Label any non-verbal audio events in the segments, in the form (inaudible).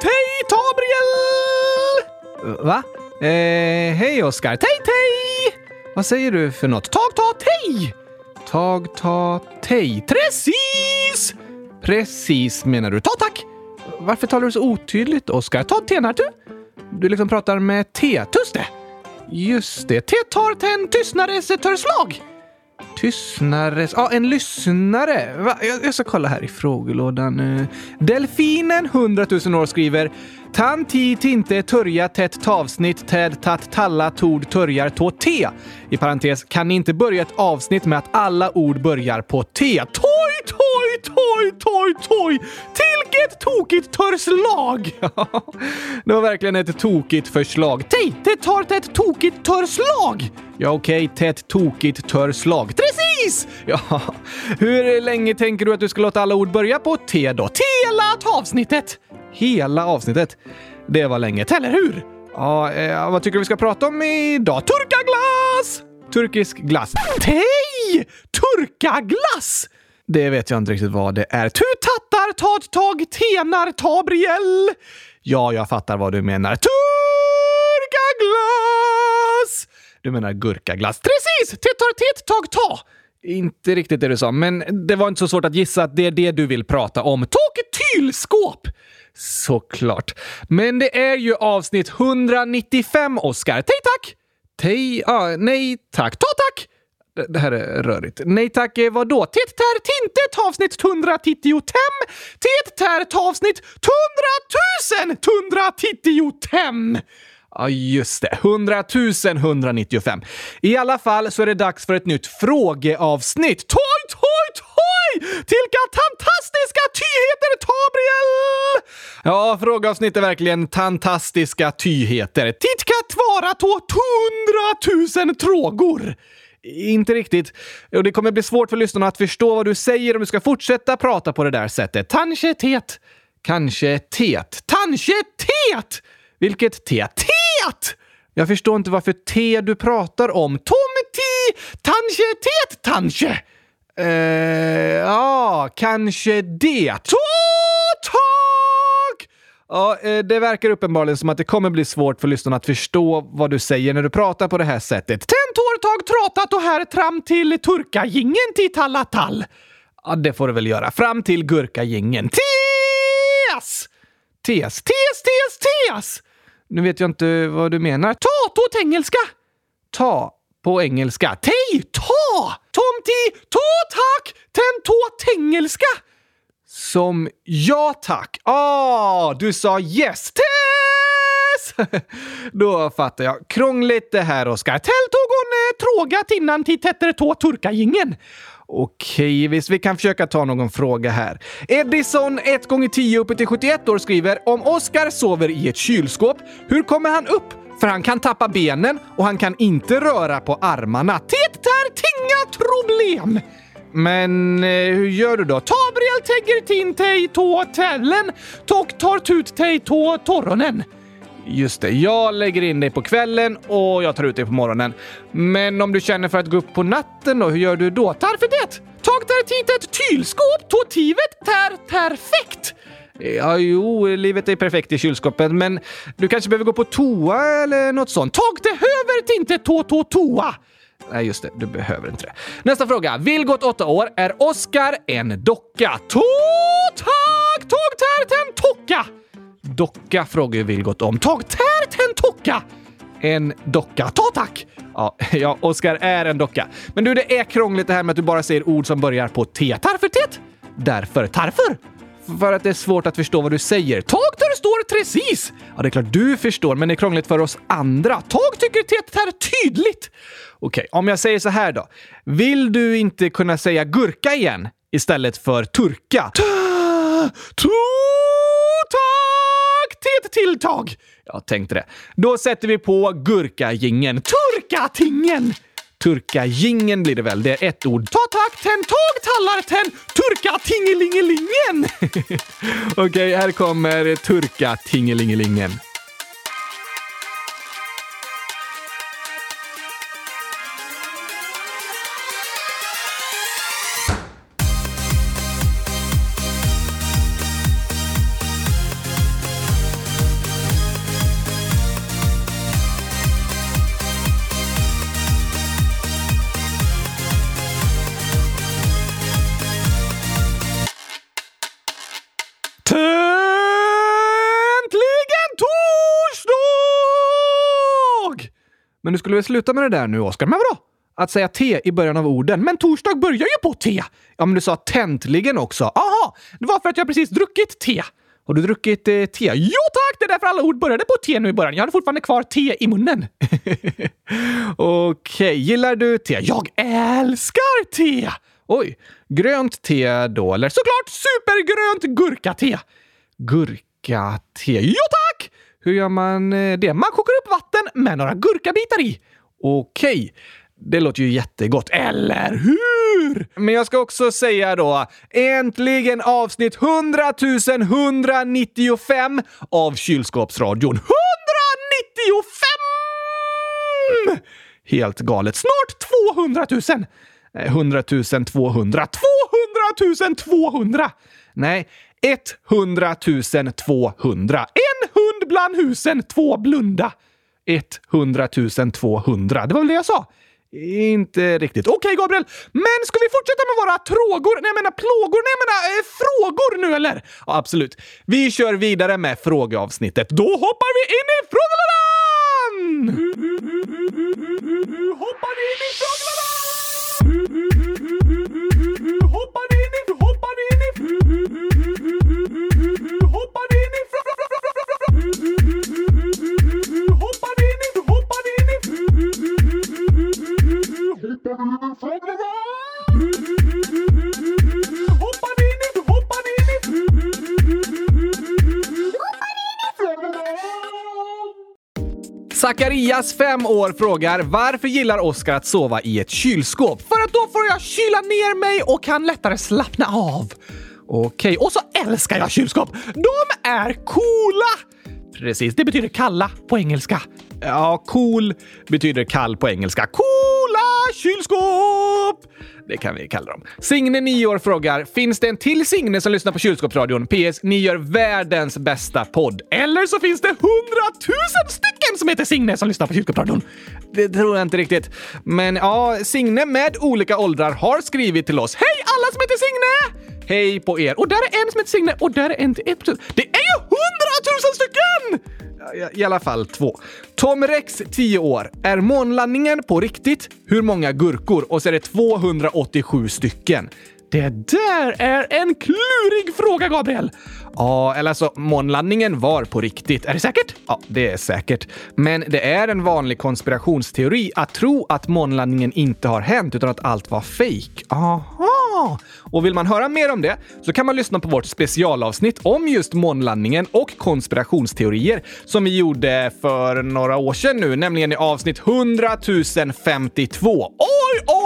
tej Tabriel! Va? Eh, hej Oskar. Tej tej! Vad säger du för något? Tag ta tej! Tag ta tej. Precis! Precis menar du. Ta tack! Varför talar du så otydligt Oskar? Ta tenar Du liksom pratar med T. Tuste! Just det. T tar ten tystnares törslag. Tystnares... Ja, en lyssnare. Va? Jag, jag ska kolla här i frågelådan. Delfinen 100 000 år skriver Tan ti tinte törja tätt tavsnitt täd tatt talla tord törjar tå te. I parentes, kan ni inte börja ett avsnitt med att alla ord börjar på T? Toj, toj, toj, toj, toj! Tilket tokigt törslag! det var verkligen ett tokigt förslag. Tej, det tar ett tokigt törslag! Ja, okej, okay, tätt tokigt törslag. Precis! Ja, hur länge tänker du att du ska låta alla ord börja på T då? Hela avsnittet! Hela avsnittet. Det var länge, eller hur? Ja, eh, vad tycker du vi ska prata om idag? Turkaglass! Turkisk glass. Tej! Turkaglass! Det vet jag inte riktigt vad det är. Tu tattar, tat, tag, tenar, tabriel. Ja, jag fattar vad du menar. Turkaglass! Du menar gurkaglass. Precis! Tettar, tet, tag, ta. Inte riktigt det du sa, men det var inte så svårt att gissa att det är det du vill prata om. Toketylskåp! Såklart. Men det är ju avsnitt 195, Oscar. Tej tack! Tej... Ah, nej tack. Ta tack! Det här är rörigt. Nej tack, eh, vadå? Titt tär tintet avsnitt 195. Titt tär avsnitt 100 000 195. Ja, just det. 100 195. I alla fall så är det dags för ett nytt frågeavsnitt. Toj, toj, toj! Tilka fantastiska tyheter, Tabriel! Ja, frågeavsnitt är verkligen fantastiska tyheter. Titka tvara tå hundratusen trågor. Inte riktigt. Och det kommer bli svårt för lyssnarna att förstå vad du säger om du ska fortsätta prata på det där sättet. Kanske tet. Kanske tet. Kanske tet! Vilket te? Teet! Jag förstår inte varför te du pratar om. Tomti! Tanche tet tanche! Eh, ja, kanske det. To! Ja, eh, det verkar uppenbarligen som att det kommer bli svårt för lyssnarna att förstå vad du säger när du pratar på det här sättet. Tentortag tratat och här tram till turkagingen till tallatall. Ja, det får du väl göra. Fram till gurkagingen. Tes! Tes, tes, tes, tes! Nu vet jag inte vad du menar. Ta på engelska! Ta på engelska. Tej, ta! Tomti, ta tack! Ten tengelska! engelska! Som ja tack. Ah, du sa yes. Tess! (laughs) Då fattar jag. Krångligt det här, Oskar. Tell tog hon eh, trågat innan till tättere tå turkagingen. Okej, visst, vi kan försöka ta någon fråga här. Edison 1 gånger 10 uppe till 71 år skriver om Oskar sover i ett kylskåp, hur kommer han upp? För han kan tappa benen och han kan inte röra på armarna. Det är problem! Men eh, hur gör du då? Tabriel tegger tin tej tå tällen, tok tar tut tej tå torronen. Just det, jag lägger in dig på kvällen och jag tar ut dig på morgonen. Men om du känner för att gå upp på natten då, hur gör du då? Tarför det! Tag där titet tylskåp, tåtivet tär perfekt! Ja, jo, livet är perfekt i kylskåpet, men du kanske behöver gå på toa eller något sånt. Tag det höver tintet tå tå toa! Nej, just det. Du behöver inte det. Nästa fråga. Vilgot, 8 år. Är Oskar en docka? Tå tack! Tåg tocka! Docka frågar ju Vilgot om. Tag tär tocka! En docka. Ta tack! Ja, (laughs) ja Oskar är en docka. Men du, det är krångligt det här med att du bara säger ord som börjar på T. Tarför tet? Därför tarför? För att det är svårt att förstå vad du säger. Tag där det står precis! Ja, det är klart du förstår, men det är krångligt för oss andra. Tag tycker det är tydligt. Okej, om jag säger så här då. Vill du inte kunna säga gurka igen istället för turka? Tack! Till tilltag! Jag tänkte det. Då sätter vi på gurkagingen. Turkatingen! Turkajingen blir det väl. Det är ett ord. Ta tack, ten, tag, tallar, ten, turka, tingelingelingen! (laughs) Okej, okay, här kommer turka, tingelingelingen. Men du skulle väl sluta med det där nu, Oskar? Men vadå? Att säga T i början av orden. Men torsdag börjar ju på T! Ja, men du sa täntligen också. Aha! Det var för att jag precis druckit te. Har du druckit eh, te? Jo tack! Det är därför alla ord började på T nu i början. Jag hade fortfarande kvar te i munnen. (laughs) Okej, okay. gillar du te? Jag älskar te! Oj, grönt te då, eller såklart supergrönt gurkate! Gurkate? Jo tack! Hur gör man eh, det? Man kokar upp vatten med några gurkabitar i. Okej. Det låter ju jättegott, eller hur? Men jag ska också säga då, äntligen avsnitt 100 195 av Kylskåpsradion. 195! Helt galet. Snart 200 000! 100 200. 200 200! Nej, 100 200. Bland husen, två blunda. 100 200. Det var väl det jag sa? Inte riktigt. Okej, okay, Gabriel. Men ska vi fortsätta med våra trågor? Nej, jag menar plågor. Nej, jag menar eh, frågor nu, eller? Ja, absolut. Vi kör vidare med frågeavsnittet. Då hoppar vi in i frågelådan! Hoppar vi in i frågelådan! Hoppar vi in i... Hoppar vi in i... Hoppar vi in i... Hoppar in i... Hoppar in i... Hoppar in i? Hoppar in i... Hoppar in i... Zacharias, fem år, frågar varför gillar Oskar att sova i ett kylskåp? För att då får jag kyla ner mig och kan lättare slappna av. Okej, och så älskar jag kylskåp! De är coola! Precis, det betyder kalla på engelska. Ja, cool betyder kall på engelska. Coola kylskåp! Det kan vi kalla dem. Signe, 9 år, frågar Finns det en till Signe som lyssnar på Kylskåpsradion? PS. Ni gör världens bästa podd. Eller så finns det hundratusen stycken som heter Signe som lyssnar på Kylskåpsradion. Det tror jag inte riktigt. Men ja, Signe med olika åldrar har skrivit till oss. Hej alla som heter Signe! Hej på er! Och där är en som heter Signe och där är en till ett. Det är ju Tusen stycken! I alla fall två. Tom Rex, 10 år. Är månlandningen på riktigt? Hur många gurkor? Och så är det 287 stycken. Det där är en klurig fråga, Gabriel! Ja, eller alltså månlandningen var på riktigt. Är det säkert? Ja, det är säkert. Men det är en vanlig konspirationsteori att tro att månlandningen inte har hänt utan att allt var fejk. Aha! Och vill man höra mer om det så kan man lyssna på vårt specialavsnitt om just månlandningen och konspirationsteorier som vi gjorde för några år sedan nu, nämligen i avsnitt 100 052. Oj, oj, oj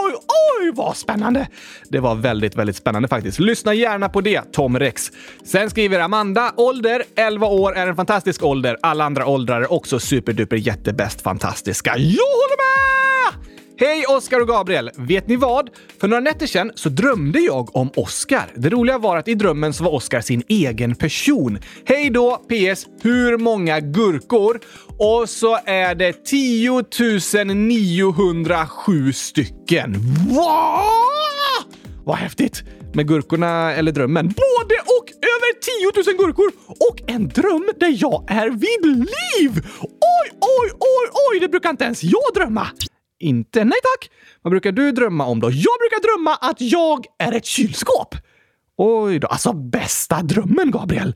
vad spännande! Det var väldigt, väldigt spännande faktiskt. Lyssna gärna på det, Tom Rex. Sen skriver Amanda, ålder 11 år är en fantastisk ålder. Alla andra åldrar är också superduper jättebäst fantastiska. Jag håller med! Hej Oskar och Gabriel! Vet ni vad? För några nätter sedan så drömde jag om Oskar. Det roliga var att i drömmen så var Oskar sin egen person. Hej då! PS. Hur många gurkor? Och så är det 10 907 stycken. Wow! Vad häftigt! Med gurkorna eller drömmen. Både och! Över 10 000 gurkor och en dröm där jag är vid liv! Oj, oj, oj, oj! Det brukar inte ens jag drömma. Inte? Nej tack! Vad brukar du drömma om då? Jag brukar drömma att jag är ett kylskåp! Oj då, alltså bästa drömmen, Gabriel!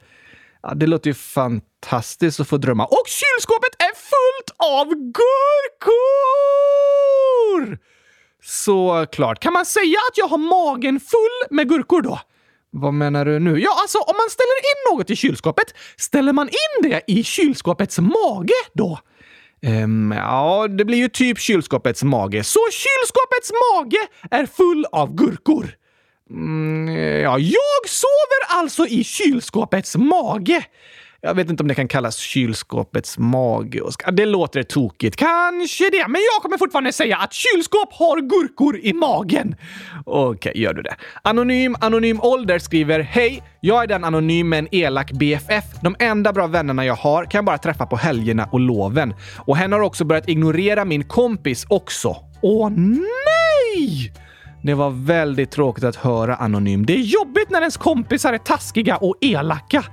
Ja, det låter ju fantastiskt att få drömma. Och kylskåpet är fullt av gurkor! Såklart. Kan man säga att jag har magen full med gurkor då? Vad menar du nu? Ja, alltså om man ställer in något i kylskåpet, ställer man in det i kylskåpets mage då? Um, ja, det blir ju typ kylskåpets mage. Så kylskåpets mage är full av gurkor. Mm, ja, jag sover alltså i kylskåpets mage. Jag vet inte om det kan kallas kylskåpets mage. Det låter tokigt. Kanske det, men jag kommer fortfarande säga att kylskåp har gurkor i magen. Okej, okay, gör du det. Anonym Anonym Ålder skriver Hej! Jag är den anonym med en elak BFF. De enda bra vännerna jag har kan jag bara träffa på helgerna och loven. Och hen har också börjat ignorera min kompis också. Åh nej! Det var väldigt tråkigt att höra Anonym. Det är jobbigt när ens kompisar är taskiga och elaka.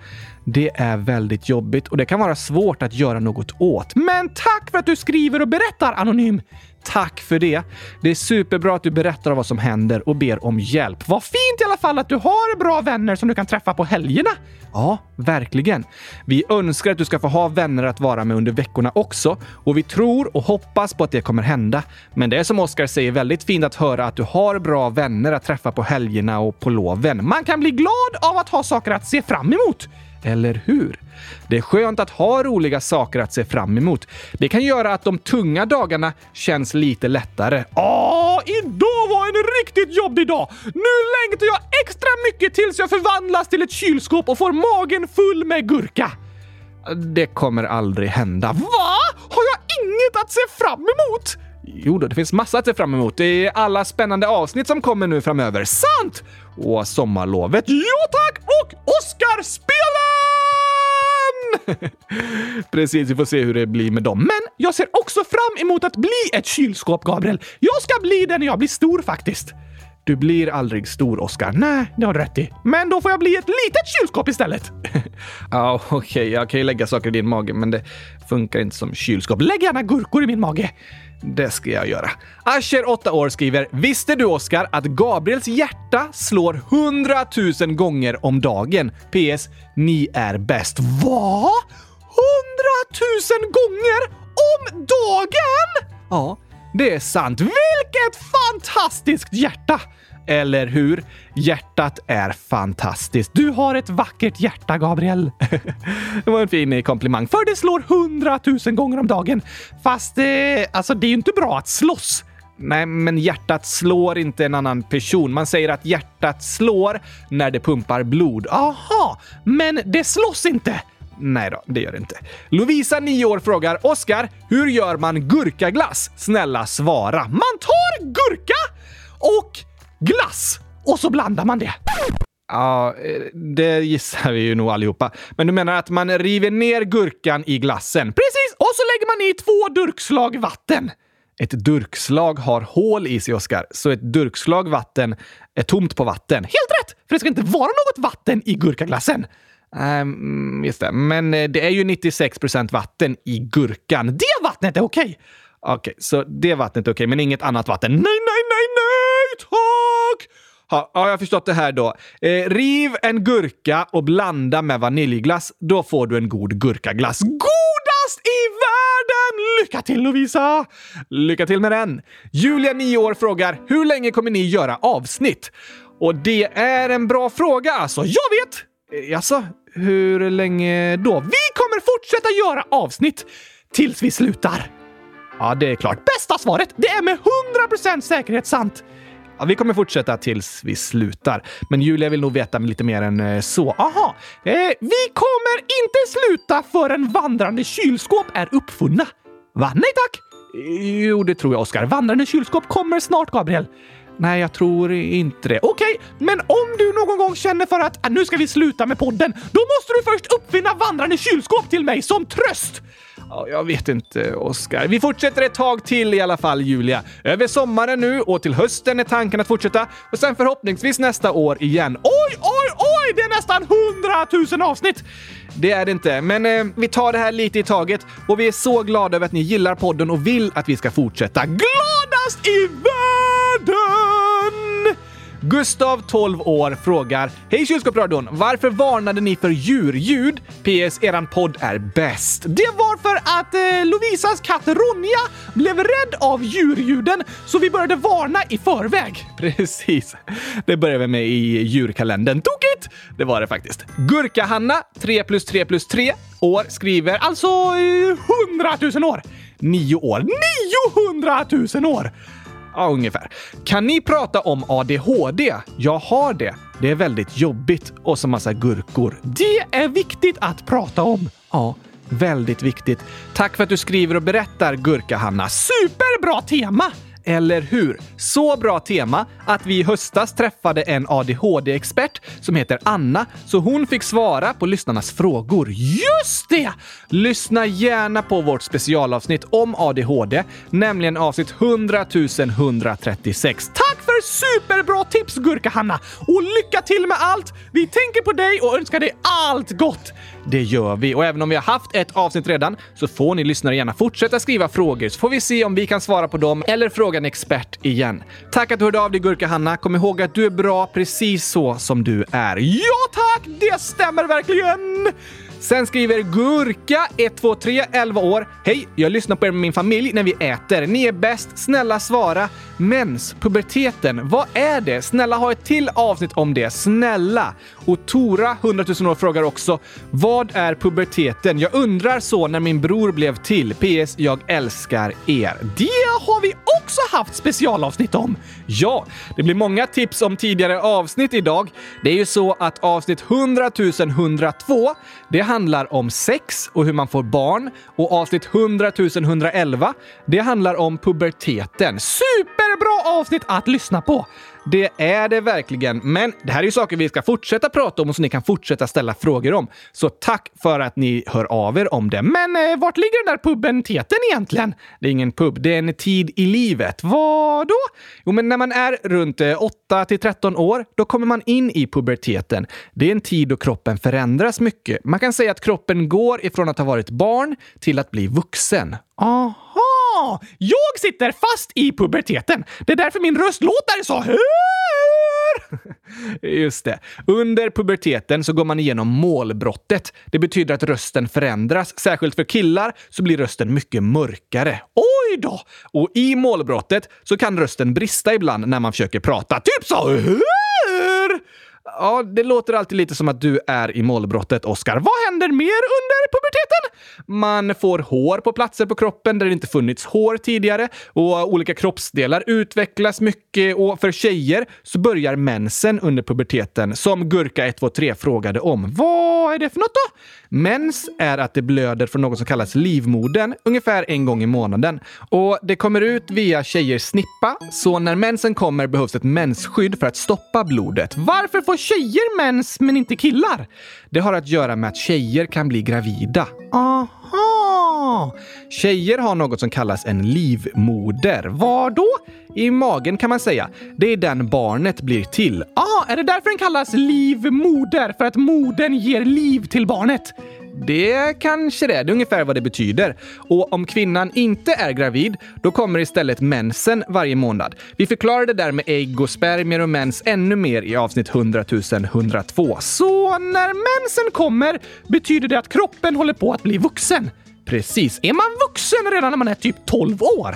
Det är väldigt jobbigt och det kan vara svårt att göra något åt. Men tack för att du skriver och berättar, Anonym! Tack för det. Det är superbra att du berättar vad som händer och ber om hjälp. Vad fint i alla fall att du har bra vänner som du kan träffa på helgerna. Ja, verkligen. Vi önskar att du ska få ha vänner att vara med under veckorna också och vi tror och hoppas på att det kommer hända. Men det är som Oskar säger väldigt fint att höra att du har bra vänner att träffa på helgerna och på loven. Man kan bli glad av att ha saker att se fram emot. Eller hur? Det är skönt att ha roliga saker att se fram emot. Det kan göra att de tunga dagarna känns lite lättare. Åh, idag var en riktigt jobbig dag! Nu längtar jag extra mycket tills jag förvandlas till ett kylskåp och får magen full med gurka. Det kommer aldrig hända. Va? Har jag inget att se fram emot? Jo då, det finns massa att se fram emot. Det är alla spännande avsnitt som kommer nu framöver. Sant! Och sommarlovet. Ja tack! Och Oscarsspelen! (laughs) Precis, vi får se hur det blir med dem. Men jag ser också fram emot att bli ett kylskåp, Gabriel. Jag ska bli det när jag blir stor faktiskt. Du blir aldrig stor, Oscar. Nej, det har du rätt i. Men då får jag bli ett litet kylskåp istället. (laughs) ja, okej, okay, jag kan ju lägga saker i din mage, men det funkar inte som kylskåp. Lägg gärna gurkor i min mage. Det ska jag göra. Asher, 8 år, skriver “Visste du, Oskar, att Gabriels hjärta slår 100 000 gånger om dagen? PS. Ni är bäst.” Va? 100 000 gånger om dagen? Ja, det är sant. Vilket fantastiskt hjärta! Eller hur? Hjärtat är fantastiskt. Du har ett vackert hjärta, Gabriel. (laughs) det var en fin eh, komplimang, för det slår hundratusen gånger om dagen. Fast eh, alltså, det är ju inte bra att slåss. Nej, men hjärtat slår inte en annan person. Man säger att hjärtat slår när det pumpar blod. Aha, men det slåss inte. Nej då, det gör det inte. Lovisa, 9 år, frågar Oskar, hur gör man gurkaglass? Snälla svara. Man tar gurka och glass och så blandar man det. Ja, eh, det gissar vi ju nog allihopa. Men du menar att man river ner gurkan i glassen? Precis! Och så lägger man i två durkslag vatten. Ett durkslag har hål i sig, Oskar, så ett durkslag vatten är tomt på vatten. Helt rätt! För det ska inte vara något vatten i gurkaglassen. Um, just det, men eh, det är ju 96 procent vatten i gurkan. Det vattnet är okej! Okay. Okej, okay, så det vattnet är okej, okay, men inget annat vatten. Nej, nej, nej, nej, tack! Ha, ja, jag har förstått det här då. Eh, riv en gurka och blanda med vaniljglass. Då får du en god gurkaglass. Godast i världen! Lycka till Lovisa! Lycka till med den! Julia, 9 år, frågar hur länge kommer ni göra avsnitt? Och det är en bra fråga alltså. Jag vet! Eh, jaså? alltså, hur länge då? Vi kommer fortsätta göra avsnitt tills vi slutar. Ja, det är klart. Bästa svaret! Det är med 100% säkerhet sant. Ja, vi kommer fortsätta tills vi slutar. Men Julia vill nog veta lite mer än eh, så. Aha! Eh, vi kommer inte sluta förrän vandrande kylskåp är uppfunna. Va? Nej tack! Jo, det tror jag, Oskar. Vandrande kylskåp kommer snart, Gabriel. Nej, jag tror inte det. Okej, okay, men om du någon gång känner för att ah, nu ska vi sluta med podden, då måste du först uppfinna vandrande kylskåp till mig som tröst. Ja, jag vet inte, Oskar. Vi fortsätter ett tag till i alla fall, Julia. Över sommaren nu och till hösten är tanken att fortsätta och sen förhoppningsvis nästa år igen. Oj, oj, oj! Det är nästan hundratusen avsnitt! Det är det inte, men eh, vi tar det här lite i taget och vi är så glada över att ni gillar podden och vill att vi ska fortsätta. Gladast i världen! Gustav, 12 år, frågar Hej kylskåpsradion! Varför varnade ni för djurljud? PS. Eran podd är bäst. Det var för att eh, Lovisas katt Ronja blev rädd av djurljuden, så vi började varna i förväg. (laughs) Precis. Det började vi med i djurkalendern. Tokigt! Det var det faktiskt. Gurka-Hanna, 3 plus 3 plus 3 år, skriver alltså eh, 100 000 år. 9 år. 900 000 år! Ja, ungefär. Kan ni prata om ADHD? Jag har det. Det är väldigt jobbigt och så massa gurkor. Det är viktigt att prata om. Ja, väldigt viktigt. Tack för att du skriver och berättar, Gurka-Hanna. Superbra tema! Eller hur? Så bra tema att vi i höstas träffade en ADHD-expert som heter Anna, så hon fick svara på lyssnarnas frågor. Just det! Lyssna gärna på vårt specialavsnitt om ADHD, nämligen avsnitt 100 136. Tack för superbra tips Gurka-Hanna! Och lycka till med allt! Vi tänker på dig och önskar dig allt gott! Det gör vi och även om vi har haft ett avsnitt redan så får ni lyssnare gärna fortsätta skriva frågor så får vi se om vi kan svara på dem eller fråga en expert igen. Tack att du hörde av dig Gurka-Hanna. Kom ihåg att du är bra precis så som du är. Ja tack! Det stämmer verkligen! Sen skriver Gurka 123 11 år. Hej! Jag lyssnar på er med min familj när vi äter. Ni är bäst. Snälla svara. Mens, puberteten, vad är det? Snälla ha ett till avsnitt om det. Snälla! Och Tora, 100 000 år, frågar också Vad är puberteten? Jag undrar så när min bror blev till. PS. Jag älskar er. Det har vi också haft specialavsnitt om. Ja, det blir många tips om tidigare avsnitt idag. Det är ju så att avsnitt 100 102, det handlar om sex och hur man får barn. Och avsnitt 100 111, det handlar om puberteten är bra avsnitt att lyssna på! Det är det verkligen, men det här är ju saker vi ska fortsätta prata om och som ni kan fortsätta ställa frågor om. Så tack för att ni hör av er om det. Men eh, vart ligger den där puberteten egentligen? Det är ingen pub, det är en tid i livet. Vad då? Jo, men när man är runt eh, 8 till 13 år, då kommer man in i puberteten. Det är en tid då kroppen förändras mycket. Man kan säga att kroppen går ifrån att ha varit barn till att bli vuxen. Aha! Jag sitter fast i puberteten. Det är därför min röst låter så här. (laughs) Just det. Under puberteten så går man igenom målbrottet. Det betyder att rösten förändras. Särskilt för killar så blir rösten mycket mörkare. Oj då! Och i målbrottet så kan rösten brista ibland när man försöker prata. Typ så här. Ja, det låter alltid lite som att du är i målbrottet, Oscar. Vad händer mer under puberteten? Man får hår på platser på kroppen där det inte funnits hår tidigare och olika kroppsdelar utvecklas mycket och för tjejer så börjar mensen under puberteten som Gurka 123 frågade om. Vad vad är det för något då? Mens är att det blöder från något som kallas livmodern ungefär en gång i månaden och det kommer ut via tjejers snippa, så när mensen kommer behövs ett mensskydd för att stoppa blodet. Varför får tjejer mens men inte killar? Det har att göra med att tjejer kan bli gravida. Aha! Tjejer har något som kallas en livmoder. Var då? I magen kan man säga. Det är den barnet blir till. Ah, är det därför den kallas livmoder? För att modern ger liv till barnet? Det kanske det är. Det är ungefär vad det betyder. Och om kvinnan inte är gravid, då kommer istället mensen varje månad. Vi förklarar det där med ägg och spermier och mens ännu mer i avsnitt 100 102. Så när mensen kommer betyder det att kroppen håller på att bli vuxen? Precis. Är man vuxen redan när man är typ 12 år?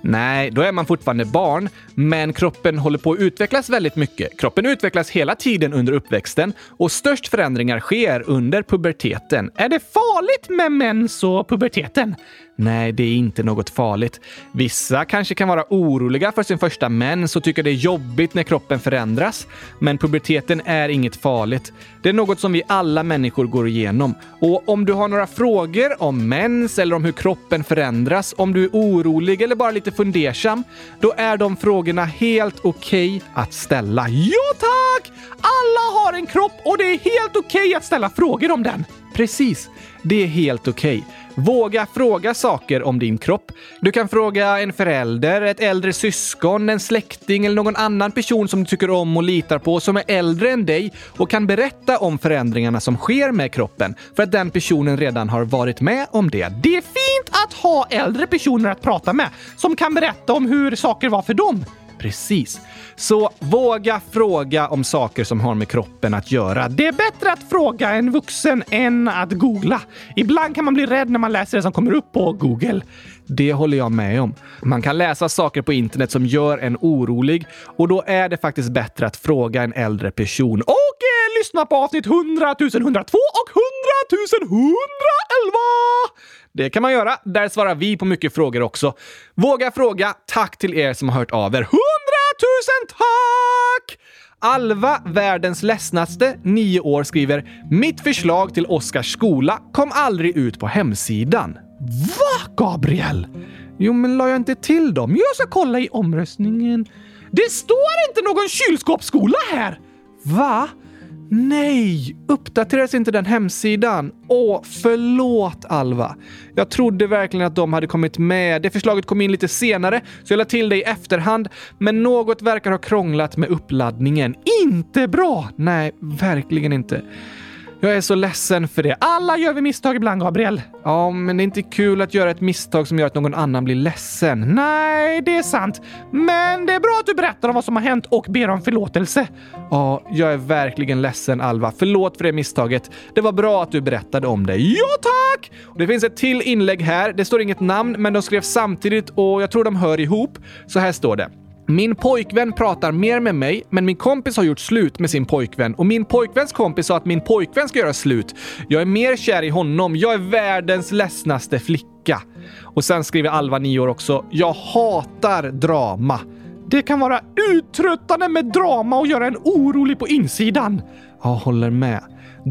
Nej, då är man fortfarande barn, men kroppen håller på att utvecklas väldigt mycket. Kroppen utvecklas hela tiden under uppväxten och störst förändringar sker under puberteten. Är det farligt med mens och puberteten? Nej, det är inte något farligt. Vissa kanske kan vara oroliga för sin första mens och tycker det är jobbigt när kroppen förändras. Men puberteten är inget farligt. Det är något som vi alla människor går igenom. Och om du har några frågor om mens eller om hur kroppen förändras, om du är orolig eller bara lite fundersam, då är de frågorna helt okej okay att ställa. Ja, tack! Alla har en kropp och det är helt okej okay att ställa frågor om den. Precis, det är helt okej. Okay. Våga fråga saker om din kropp. Du kan fråga en förälder, ett äldre syskon, en släkting eller någon annan person som du tycker om och litar på som är äldre än dig och kan berätta om förändringarna som sker med kroppen för att den personen redan har varit med om det. Det är fint att ha äldre personer att prata med som kan berätta om hur saker var för dem. Precis. Så våga fråga om saker som har med kroppen att göra. Det är bättre att fråga en vuxen än att googla. Ibland kan man bli rädd när man läser det som kommer upp på Google. Det håller jag med om. Man kan läsa saker på internet som gör en orolig och då är det faktiskt bättre att fråga en äldre person. Och eh, lyssna på avsnitt 100 102 och 100 111! Det kan man göra. Där svarar vi på mycket frågor också. Våga fråga. Tack till er som har hört av er. Hundratusen tack! Alva, världens ledsnaste, nio år, skriver “Mitt förslag till Oskars skola kom aldrig ut på hemsidan.” Va, Gabriel? Jo, men la jag inte till dem? Jag ska kolla i omröstningen. Det står inte någon kylskåpsskola här! Va? Nej! Uppdateras inte den hemsidan? Åh, förlåt Alva. Jag trodde verkligen att de hade kommit med. Det förslaget kom in lite senare, så jag la till det i efterhand. Men något verkar ha krånglat med uppladdningen. Inte bra! Nej, verkligen inte. Jag är så ledsen för det. Alla gör vi misstag ibland, Gabriel. Ja, men det är inte kul att göra ett misstag som gör att någon annan blir ledsen. Nej, det är sant. Men det är bra att du berättar om vad som har hänt och ber om förlåtelse. Ja, jag är verkligen ledsen, Alva. Förlåt för det misstaget. Det var bra att du berättade om det. Ja, tack! Det finns ett till inlägg här. Det står inget namn, men de skrev samtidigt och jag tror de hör ihop. Så här står det. Min pojkvän pratar mer med mig, men min kompis har gjort slut med sin pojkvän och min pojkväns kompis sa att min pojkvän ska göra slut. Jag är mer kär i honom. Jag är världens ledsnaste flicka. Och sen skriver Alva, 9 år också. Jag hatar drama. Det kan vara uttröttande med drama och göra en orolig på insidan. Jag håller med.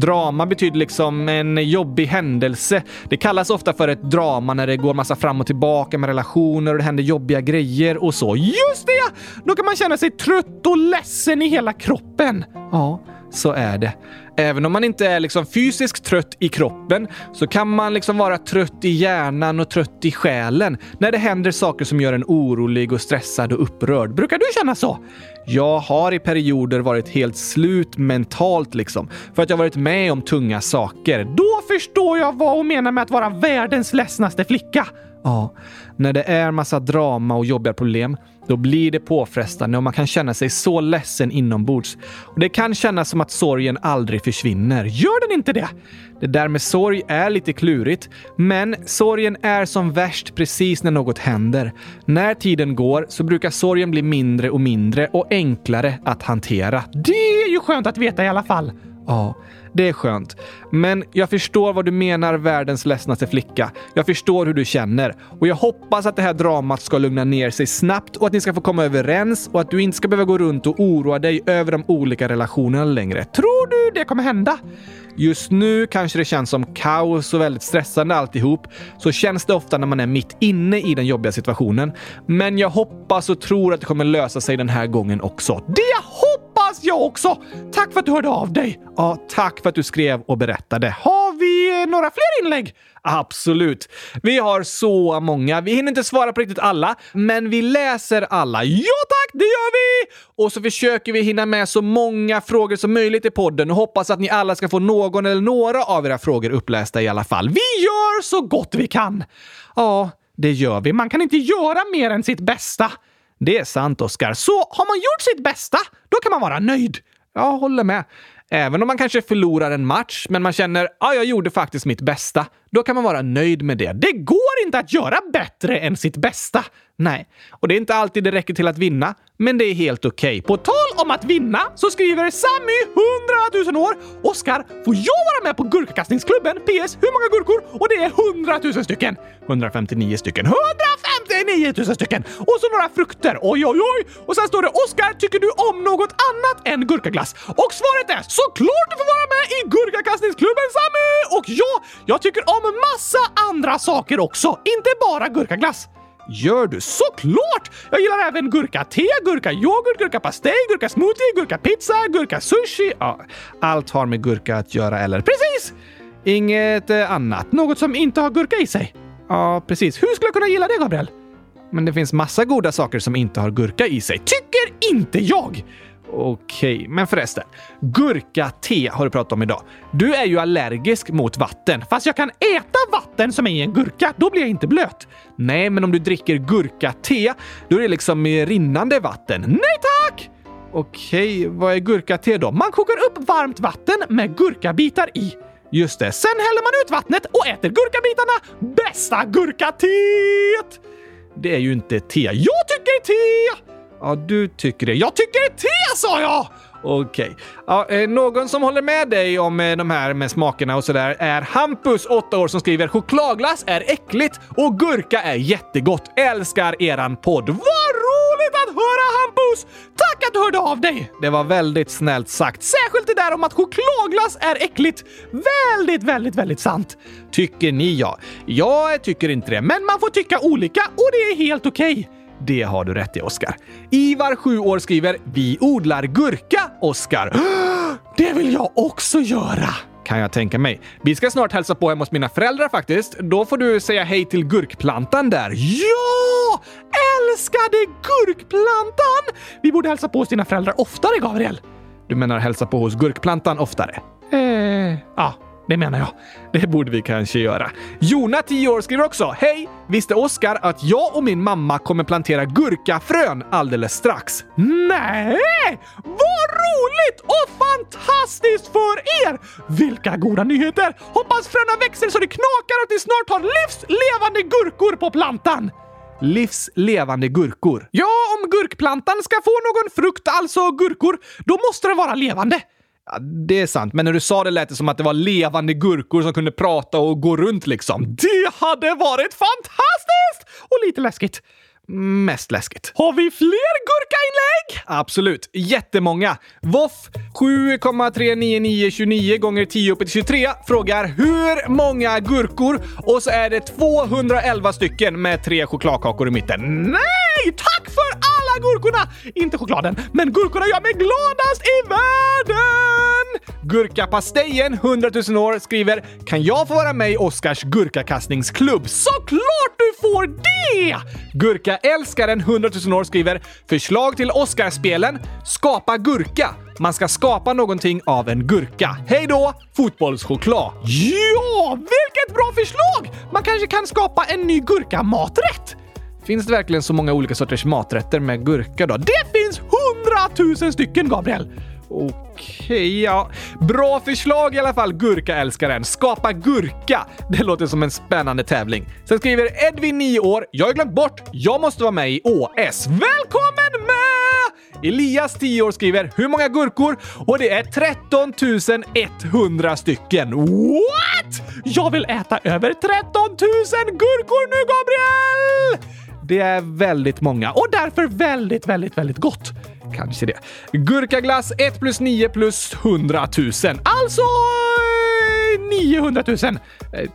Drama betyder liksom en jobbig händelse. Det kallas ofta för ett drama när det går massa fram och tillbaka med relationer och det händer jobbiga grejer och så. Just det! Då kan man känna sig trött och ledsen i hela kroppen. Ja, så är det. Även om man inte är liksom fysiskt trött i kroppen så kan man liksom vara trött i hjärnan och trött i själen när det händer saker som gör en orolig och stressad och upprörd. Brukar du känna så? Jag har i perioder varit helt slut mentalt liksom för att jag varit med om tunga saker. Då förstår jag vad hon menar med att vara världens ledsnaste flicka. Ja, när det är massa drama och jobbiga problem, då blir det påfrestande och man kan känna sig så ledsen inombords. Och det kan kännas som att sorgen aldrig försvinner. Gör den inte det? Det där med sorg är lite klurigt, men sorgen är som värst precis när något händer. När tiden går så brukar sorgen bli mindre och mindre och enklare att hantera. Det är ju skönt att veta i alla fall. Ja, det är skönt. Men jag förstår vad du menar, världens ledsnaste flicka. Jag förstår hur du känner och jag hoppas att det här dramat ska lugna ner sig snabbt och att ni ska få komma överens och att du inte ska behöva gå runt och oroa dig över de olika relationerna längre. Tror du det kommer hända? Just nu kanske det känns som kaos och väldigt stressande alltihop. Så känns det ofta när man är mitt inne i den jobbiga situationen. Men jag hoppas och tror att det kommer lösa sig den här gången också. Det hoppas jag också! Tack för att du hörde av dig! Ja, tack för att du skrev och berättade. Har vi några fler inlägg? Absolut. Vi har så många. Vi hinner inte svara på riktigt alla, men vi läser alla. Ja tack, det gör vi! Och så försöker vi hinna med så många frågor som möjligt i podden och hoppas att ni alla ska få någon eller några av era frågor upplästa i alla fall. Vi gör så gott vi kan! Ja, det gör vi. Man kan inte göra mer än sitt bästa. Det är sant, Oskar. Så har man gjort sitt bästa, då kan man vara nöjd. Jag håller med. Även om man kanske förlorar en match, men man känner att ah, jag gjorde faktiskt mitt bästa. Då kan man vara nöjd med det. Det går inte att göra bättre än sitt bästa. Nej, och det är inte alltid det räcker till att vinna, men det är helt okej. Okay. På tal om att vinna så skriver Sammy 100 000 år Oskar, får jag vara med på gurkakastningsklubben? PS. Hur många gurkor? Och det är 100 000 stycken. 159 stycken. 159 000 stycken! Och så några frukter. Oj, oj, oj! Och sen står det Oskar, tycker du om något annat än gurkaglass? Och svaret är såklart du får vara med i gurkakastningsklubben Sammy! Och ja, jag tycker om massa andra saker också, inte bara gurkaglass. Gör du? Såklart! Jag gillar även gurka-te, gurka-yoghurt, gurka-pastej, gurka-smoothie, gurka-pizza, gurka-sushi. Ja, allt har med gurka att göra, eller? Precis! Inget eh, annat. Något som inte har gurka i sig. Ja, precis. Hur skulle jag kunna gilla det, Gabriel? Men det finns massa goda saker som inte har gurka i sig. Tycker inte jag! Okej, men förresten. Gurka-te har du pratat om idag. Du är ju allergisk mot vatten. Fast jag kan äta vatten som är i en gurka. Då blir jag inte blöt. Nej, men om du dricker gurka-te, då är det liksom rinnande vatten. Nej tack! Okej, vad är gurka-te då? Man kokar upp varmt vatten med gurkabitar i. Just det, sen häller man ut vattnet och äter gurkabitarna. Bästa gurkateet! Det är ju inte te. Jag tycker te! Ja, du tycker det. Jag tycker te, sa jag! Okej. Okay. Ja, eh, någon som håller med dig om eh, de här med smakerna och sådär är Hampus, 8 år, som skriver “Chokladglass är äckligt och gurka är jättegott. Älskar eran podd.” Va? Höra Hampus! Tack att du hörde av dig! Det var väldigt snällt sagt. Särskilt det där om att chokladglass är äckligt. Väldigt, väldigt, väldigt sant. Tycker ni ja. Jag tycker inte det, men man får tycka olika och det är helt okej. Okay. Det har du rätt i, Oskar. Ivar, 7 år, skriver “Vi odlar gurka, Oskar”. (gasps) Det vill jag också göra! Kan jag tänka mig. Vi ska snart hälsa på hemma hos mina föräldrar faktiskt. Då får du säga hej till gurkplantan där. Ja! Älskade gurkplantan! Vi borde hälsa på hos dina föräldrar oftare, Gabriel. Du menar hälsa på hos gurkplantan oftare? Eh, ja. Det menar jag. Det borde vi kanske göra. Jona, 10 år, skriver också Hej! Visste Oskar att jag och min mamma kommer plantera gurkafrön alldeles strax? Nej! Vad roligt och fantastiskt för er! Vilka goda nyheter! Hoppas fröna växer så det knakar och att ni snart har livslevande gurkor på plantan! Livslevande gurkor. Ja, om gurkplantan ska få någon frukt, alltså gurkor, då måste den vara levande. Ja, det är sant, men när du sa det lät det som att det var levande gurkor som kunde prata och gå runt liksom. Det hade varit fantastiskt! Och lite läskigt. Mest läskigt. Har vi fler gurkainlägg? Absolut. Jättemånga. Voff 7,39929 gånger 10 upp till 23 frågar hur många gurkor? Och så är det 211 stycken med tre chokladkakor i mitten. Nej! Tack gurkorna! Inte chokladen, men gurkorna gör mig gladast i världen! Gurkapastejen, 100 000 år, skriver “Kan jag få vara med i Oscars gurkakastningsklubb?” Såklart du får det! Gurkaälskaren, 100 000 år, skriver “Förslag till Oscarspelen? Skapa gurka. Man ska skapa någonting av en gurka. Hej då! Fotbollschoklad. Ja, vilket bra förslag! Man kanske kan skapa en ny gurkamaträtt. Finns det verkligen så många olika sorters maträtter med gurka då? Det finns hundratusen stycken, Gabriel! Okej, okay, ja. Bra förslag i alla fall, gurkaälskaren. Skapa gurka. Det låter som en spännande tävling. Sen skriver Edvin, 9 år. Jag har glömt bort. Jag måste vara med i ÅS”. Välkommen med! Elias, 10 år, skriver “Hur många gurkor?” och det är 13 100 stycken. What? Jag vill äta över 13 000 gurkor nu, Gabriel! Det är väldigt många och därför väldigt, väldigt, väldigt gott. Kanske det. Gurkaglass 1 plus 9 plus 100 000. Alltså 900 000.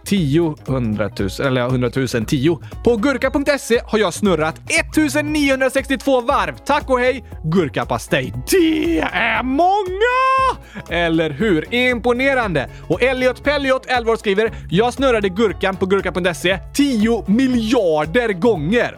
10 100 000, eller 100 000, 10. På gurka.se har jag snurrat 1962 varv. Tack och hej, gurkapastej. Det är många! Eller hur? Imponerande! Och Elliot Pelliot, 11 år, skriver “Jag snurrade gurkan på gurka.se 10 miljarder gånger.”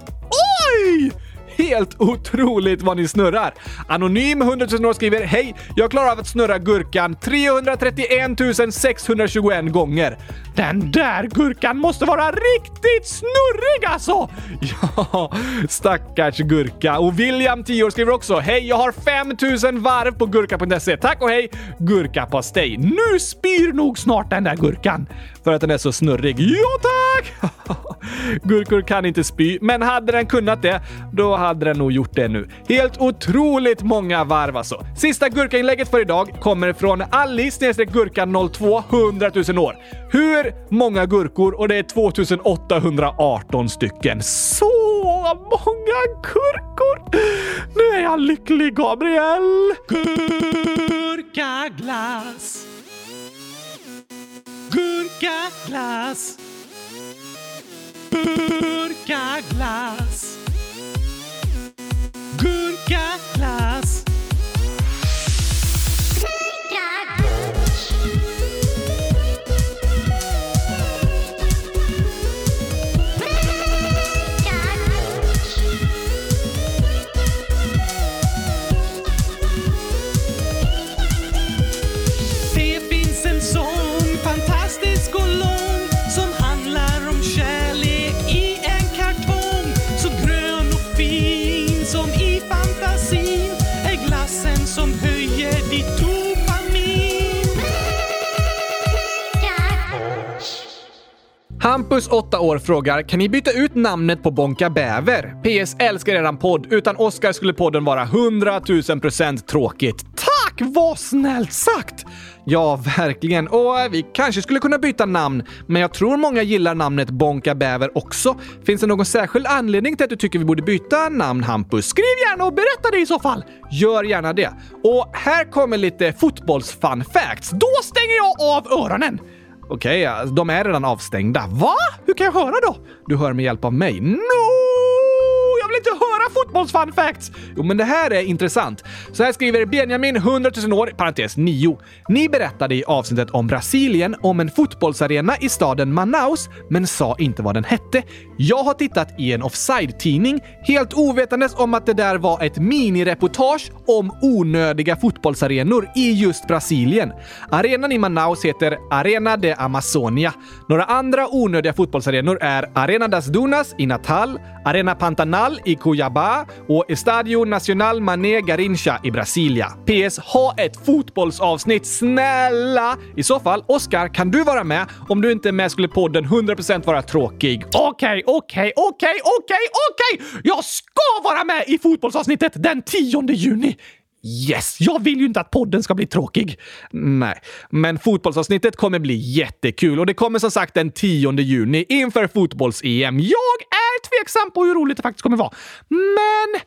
Oj! Helt otroligt vad ni snurrar! Anonym 100 000 år skriver “Hej! Jag klarar av att snurra gurkan 331 621 gånger. Den där gurkan måste vara riktigt snurrig alltså! (laughs) Ja, stackars gurka. Och William, 10 år, skriver också “Hej! Jag har 5000 varv på gurka.se. Tack och hej! Gurkapastej. Nu spyr nog snart den där gurkan för att den är så snurrig. Ja tack! (laughs) Gurkor kan inte spy, men hade den kunnat det, då hade den nog gjort det nu. Helt otroligt många varv alltså. Sista gurkainlägget för idag kommer från Ali-Gurka02 100 000 år. Hur många gurkor? Och det är 2818 stycken. Så många gurkor! Nu är jag lycklig, Gabriel! Gurkaglass Gurkaglass Gurkaglass Gurkaglass Hampus, 8 år, frågar “Kan ni byta ut namnet på Bonka Bäver? PS. Älskar eran podd. Utan Oscar skulle podden vara 100 000% tråkigt. Tack! Vad snällt sagt! Ja, verkligen. Och eh, vi kanske skulle kunna byta namn, men jag tror många gillar namnet Bonka Bäver också. Finns det någon särskild anledning till att du tycker vi borde byta namn, Hampus? Skriv gärna och berätta det i så fall. Gör gärna det. Och här kommer lite fotbolls-fun facts. Då stänger jag av öronen! Okej, okay, de är redan avstängda. Va? Hur kan jag höra då? Du hör med hjälp av mig. No! Jag vill inte höra fotboll! fotbolls-fun facts! Jo, men det här är intressant. Så här skriver Benjamin, 100 000 år, parentes 9. Ni berättade i avsnittet om Brasilien om en fotbollsarena i staden Manaus, men sa inte vad den hette. Jag har tittat i en offside-tidning, helt ovetandes om att det där var ett minireportage om onödiga fotbollsarenor i just Brasilien. Arenan i Manaus heter Arena de Amazonia. Några andra onödiga fotbollsarenor är Arena das Dunas i Natal, Arena Pantanal i Cuiabá och Estadio Nacional Mané Garrincha i Brasilia. PS. Ha ett fotbollsavsnitt, snälla! I så fall, Oskar, kan du vara med? Om du inte är med skulle podden 100% vara tråkig. Okej, okej, okej, okej, okej! Jag ska vara med i fotbollsavsnittet den 10 juni! Yes! Jag vill ju inte att podden ska bli tråkig. Nej, men fotbollsavsnittet kommer bli jättekul och det kommer som sagt den 10 juni inför fotbolls-EM. Jag är tveksam på hur roligt det faktiskt kommer vara, men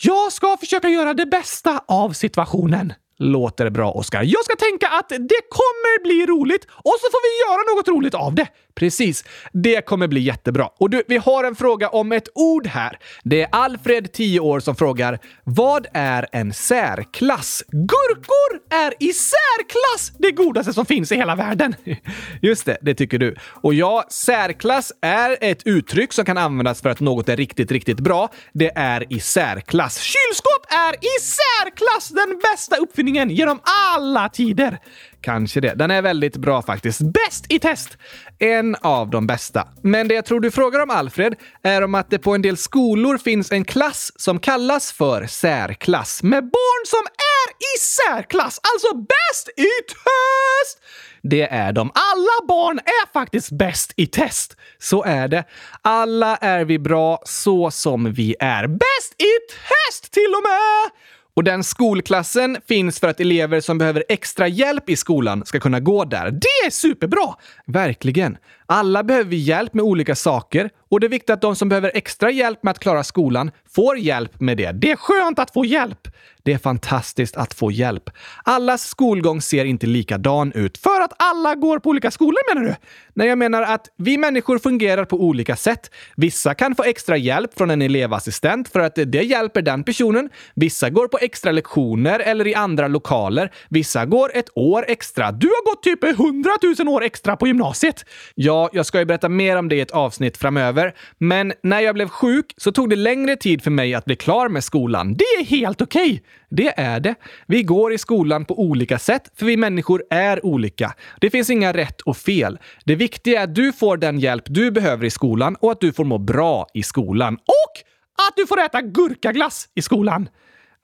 jag ska försöka göra det bästa av situationen. Låter bra, Oskar. Jag ska tänka att det kommer bli roligt och så får vi göra något roligt av det. Precis. Det kommer bli jättebra. Och du, vi har en fråga om ett ord här. Det är Alfred, 10 år, som frågar Vad är en särklass? Gurkor är i särklass det godaste som finns i hela världen. (laughs) Just det, det tycker du. Och ja, särklass är ett uttryck som kan användas för att något är riktigt, riktigt bra. Det är i särklass. Kylskåp är i särklass den bästa uppfinningen genom alla tider. Kanske det. Den är väldigt bra faktiskt. Bäst i test! En av de bästa. Men det jag tror du frågar om, Alfred, är om att det på en del skolor finns en klass som kallas för särklass med barn som är i särklass, alltså bäst i test! Det är de. Alla barn är faktiskt bäst i test. Så är det. Alla är vi bra så som vi är. Bäst i test till och med! Och den skolklassen finns för att elever som behöver extra hjälp i skolan ska kunna gå där. Det är superbra! Verkligen. Alla behöver vi hjälp med olika saker och det är viktigt att de som behöver extra hjälp med att klara skolan får hjälp med det. Det är skönt att få hjälp! Det är fantastiskt att få hjälp. Allas skolgång ser inte likadan ut för att alla går på olika skolor menar du? Nej, jag menar att vi människor fungerar på olika sätt. Vissa kan få extra hjälp från en elevassistent för att det hjälper den personen. Vissa går på extra lektioner eller i andra lokaler. Vissa går ett år extra. Du har gått typ 100 000 år extra på gymnasiet. Ja, jag ska ju berätta mer om det i ett avsnitt framöver. Men när jag blev sjuk så tog det längre tid för mig att bli klar med skolan. Det är helt okej. Okay. Det är det. Vi går i skolan på olika sätt, för vi människor är olika. Det finns inga rätt och fel. Det viktiga är att du får den hjälp du behöver i skolan och att du får må bra i skolan. Och att du får äta gurkaglass i skolan.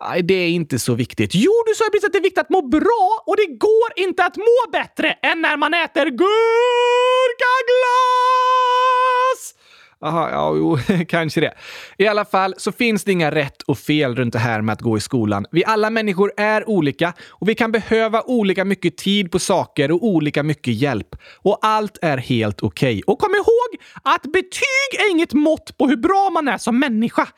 Nej, det är inte så viktigt. Jo, du sa ju precis att det är viktigt att må bra och det går inte att må bättre än när man äter gurkaglass! Aha, ja, jo, (laughs) kanske det. I alla fall så finns det inga rätt och fel runt det här med att gå i skolan. Vi alla människor är olika och vi kan behöva olika mycket tid på saker och olika mycket hjälp. Och allt är helt okej. Okay. Och kom ihåg att betyg är inget mått på hur bra man är som människa.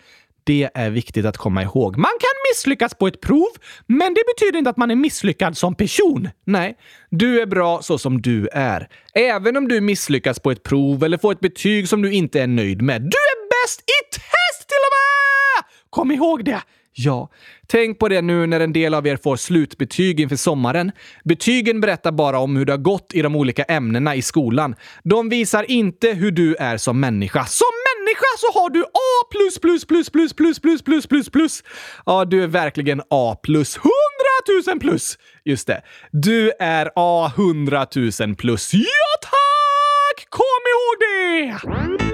Det är viktigt att komma ihåg. Man kan misslyckas på ett prov, men det betyder inte att man är misslyckad som person. Nej, du är bra så som du är. Även om du misslyckas på ett prov eller får ett betyg som du inte är nöjd med. Du är bäst i test till och med! Kom ihåg det! Ja, tänk på det nu när en del av er får slutbetyg inför sommaren. Betygen berättar bara om hur det har gått i de olika ämnena i skolan. De visar inte hur du är som människa. Som människa så har du A plus plus plus plus plus plus plus plus plus. Ja, du är verkligen A plus. Hundratusen plus! Just det. Du är A hundratusen plus. Ja, tack! Kom ihåg det!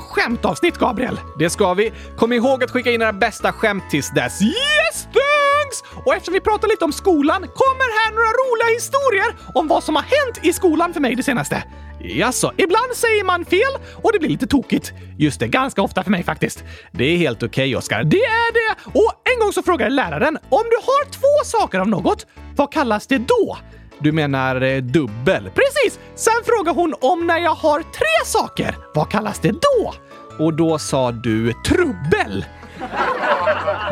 Skämtavsnitt, Gabriel! Det ska vi. Kom ihåg att skicka in era bästa skämt tills dess. Yes, thanks! Och eftersom vi pratar lite om skolan kommer här några roliga historier om vad som har hänt i skolan för mig det senaste. Jaså, ibland säger man fel och det blir lite tokigt. Just det, ganska ofta för mig faktiskt. Det är helt okej, okay, Oskar. Det är det! Och en gång så frågade läraren om du har två saker av något, vad kallas det då? Du menar eh, dubbel? Precis! Sen frågar hon om när jag har tre saker. Vad kallas det då? Och då sa du trubbel.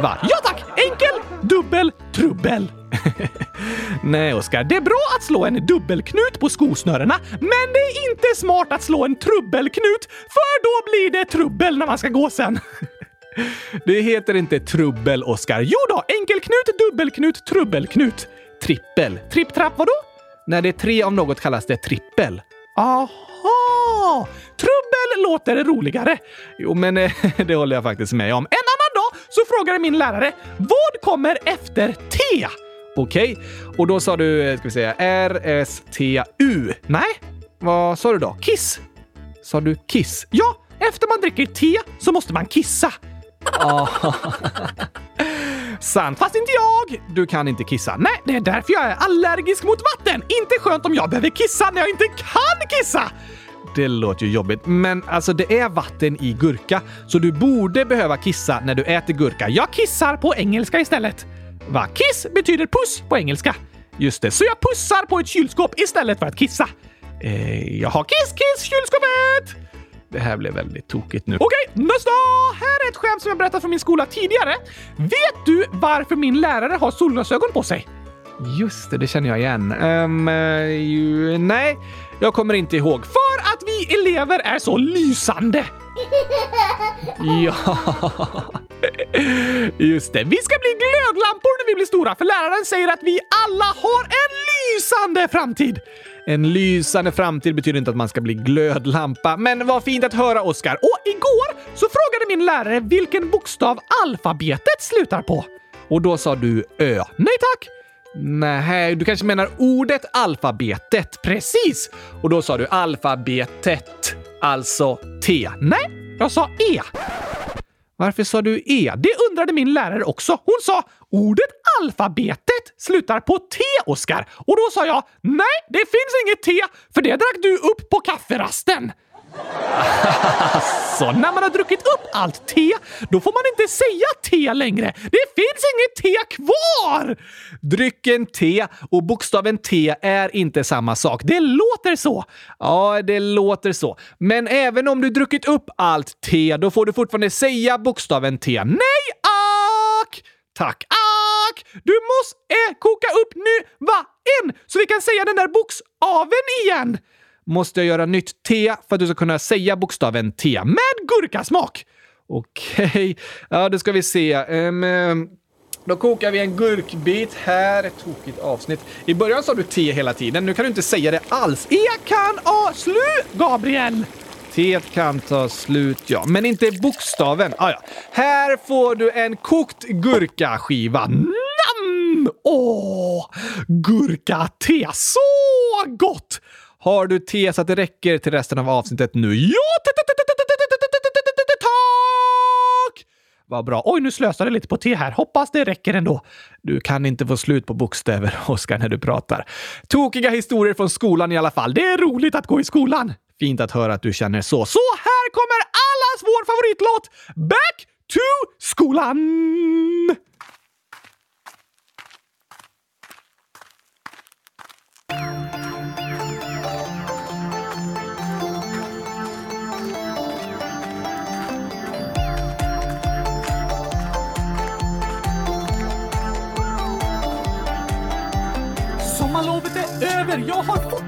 Va? Ja tack! Enkel, dubbel, trubbel. (laughs) Nej, Oskar. Det är bra att slå en dubbelknut på skosnörena, men det är inte smart att slå en trubbelknut, för då blir det trubbel när man ska gå sen. (laughs) Det heter inte trubbel, Oskar. Jo då, enkelknut, dubbelknut, trubbelknut. Trippel. Tripp-trapp vadå? När det är tre av något kallas det trippel. Aha! Trubbel låter roligare. Jo, men eh, (laughs) det håller jag faktiskt med om. En annan dag så frågade min lärare vad kommer efter T? Okej, okay. och då sa du, eh, ska vi säga, R-S-T-U. Nej, vad sa du då? Kiss? Sa du kiss? Ja, efter man dricker te så måste man kissa. (laughs) kissan. fast inte jag! Du kan inte kissa. Nej, det är därför jag är allergisk mot vatten. Inte skönt om jag behöver kissa när jag inte kan kissa! Det låter ju jobbigt, men alltså det är vatten i gurka, så du borde behöva kissa när du äter gurka. Jag kissar på engelska istället. Va? Kiss betyder puss på engelska. Just det, så jag pussar på ett kylskåp istället för att kissa. Eh, jag har kiss, kiss, kylskåpet! Det här blev väldigt tokigt nu. Okej, nästa! Här är ett skämt som jag berättat från min skola tidigare. Vet du varför min lärare har solglasögon på sig? Just det, det känner jag igen. Um, uh, nej, jag kommer inte ihåg. För att vi elever är så lysande! (laughs) ja, (laughs) just det. Vi ska bli glödlampor när vi blir stora, för läraren säger att vi alla har en lysande framtid. En lysande framtid betyder inte att man ska bli glödlampa, men vad fint att höra Oskar. Och igår så frågade min lärare vilken bokstav alfabetet slutar på. Och då sa du Ö. Nej tack! Nej, du kanske menar ordet alfabetet. Precis! Och då sa du alfabetet, alltså T. Nej, jag sa E. Varför sa du E? Det undrade min lärare också. Hon sa ordet alfabetet slutar på T, Oskar. Och då sa jag nej, det finns inget T, för det drack du upp på kafferasten. (laughs) Så när man har druckit upp allt te, då får man inte säga te längre. Det finns inget te kvar! Drycken te och bokstaven T är inte samma sak. Det låter så. Ja, det låter så. Men även om du druckit upp allt te, då får du fortfarande säga bokstaven T. Nej, ack! Tack, ack! Du måste koka upp nu, va? En, så vi kan säga den där bokstaven igen måste jag göra nytt T för att du ska kunna säga bokstaven T med gurkasmak. Okej, okay. ja då ska vi se. Um, då kokar vi en gurkbit här. Ett tokigt avsnitt. I början sa du T hela tiden. Nu kan du inte säga det alls. E kan A slut, Gabriel! T kan ta slut, ja. Men inte bokstaven. Ah, ja. Här får du en kokt gurkaskiva. Nam! Åh! Gurka-te. Så gott! Har du te så att det räcker till resten av avsnittet nu? Ja! Tack! Vad bra. Oj, nu slösade jag lite på te här. Hoppas det räcker ändå. Du kan inte få slut på bokstäver, Oskar, när du pratar. Tokiga historier från skolan i alla fall. Det är roligt att gå i skolan. Fint att höra att du känner så. Så här kommer allas vår favoritlåt Back to skolan!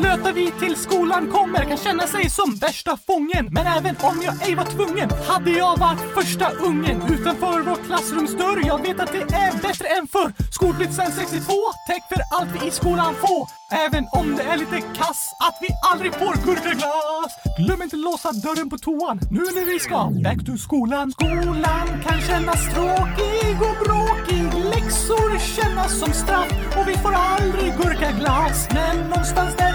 Blöta vi till skolan kommer kan känna sig som värsta fången. Men även om jag ej var tvungen hade jag varit första ungen utanför vår klassrumsdörr. Jag vet att det är bättre än förr. Skolplikt sen 62, täck för allt vi i skolan får. Även om det är lite kass att vi aldrig får gurkaglass. Glöm inte låsa dörren på toan nu när vi ska back to skolan. Skolan kan kännas tråkig och bråkig. Läxor kännas som straff och vi får aldrig gurkaglass. Men någonstans där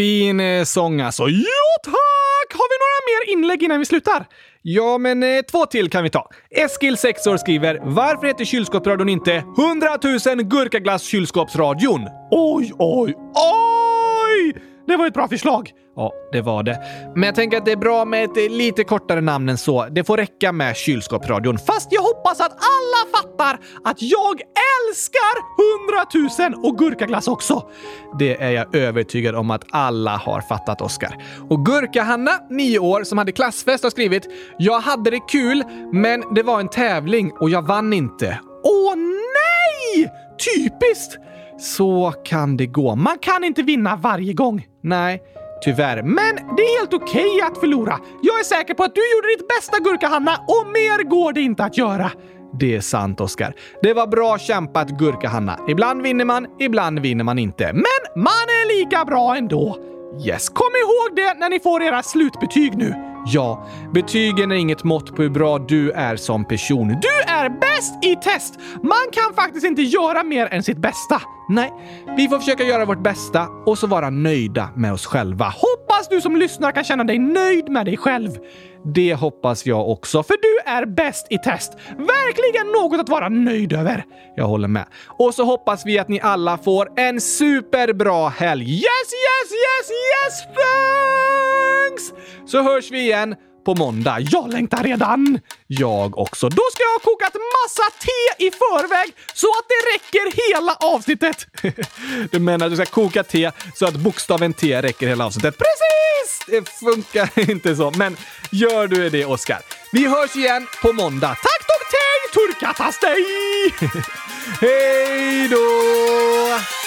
Fin eh, sång alltså. Ja tack! Har vi några mer inlägg innan vi slutar? Ja, men eh, två till kan vi ta. Eskil, 6 år, skriver “Varför heter kylskåpsradion inte 100 000 gurkaglass kylskåpsradion?” Oj, oj, oj! Det var ett bra förslag. Ja, det var det. Men jag tänker att det är bra med ett eh, lite kortare namn än så. Det får räcka med kylskåpsradion. Fast jag hoppas att alla fattar att jag älskar 100 000 och gurkaglass också. Det är jag övertygad om att alla har fattat, Oskar. Och Gurka-Hanna, 9 år, som hade klassfest har skrivit “Jag hade det kul, men det var en tävling och jag vann inte. Åh nej! Typiskt! Så kan det gå. Man kan inte vinna varje gång. Nej, tyvärr. Men det är helt okej att förlora. Jag är säker på att du gjorde ditt bästa Gurka-Hanna och mer går det inte att göra. Det är sant, Oskar. Det var bra kämpat, Gurka-Hanna. Ibland vinner man, ibland vinner man inte. Men man är lika bra ändå. Yes, kom ihåg det när ni får era slutbetyg nu. Ja, betygen är inget mått på hur bra du är som person. Du är bäst i test! Man kan faktiskt inte göra mer än sitt bästa. Nej, vi får försöka göra vårt bästa och så vara nöjda med oss själva. Hoppas du som lyssnar kan känna dig nöjd med dig själv. Det hoppas jag också, för du är bäst i test. Verkligen något att vara nöjd över. Jag håller med. Och så hoppas vi att ni alla får en superbra helg. Yes, yes, yes, yes, thanks! Så hörs vi igen på måndag. Jag längtar redan! Jag också. Då ska jag ha kokat massa te i förväg så att det räcker hela avsnittet. (laughs) Du menar att du ska koka te så att bokstaven T räcker hela avsnittet? Precis! Det funkar (laughs) inte så, men gör du det, Oskar. Vi hörs igen på måndag. Tack, Dr. Turkatastej! (laughs) Hej då!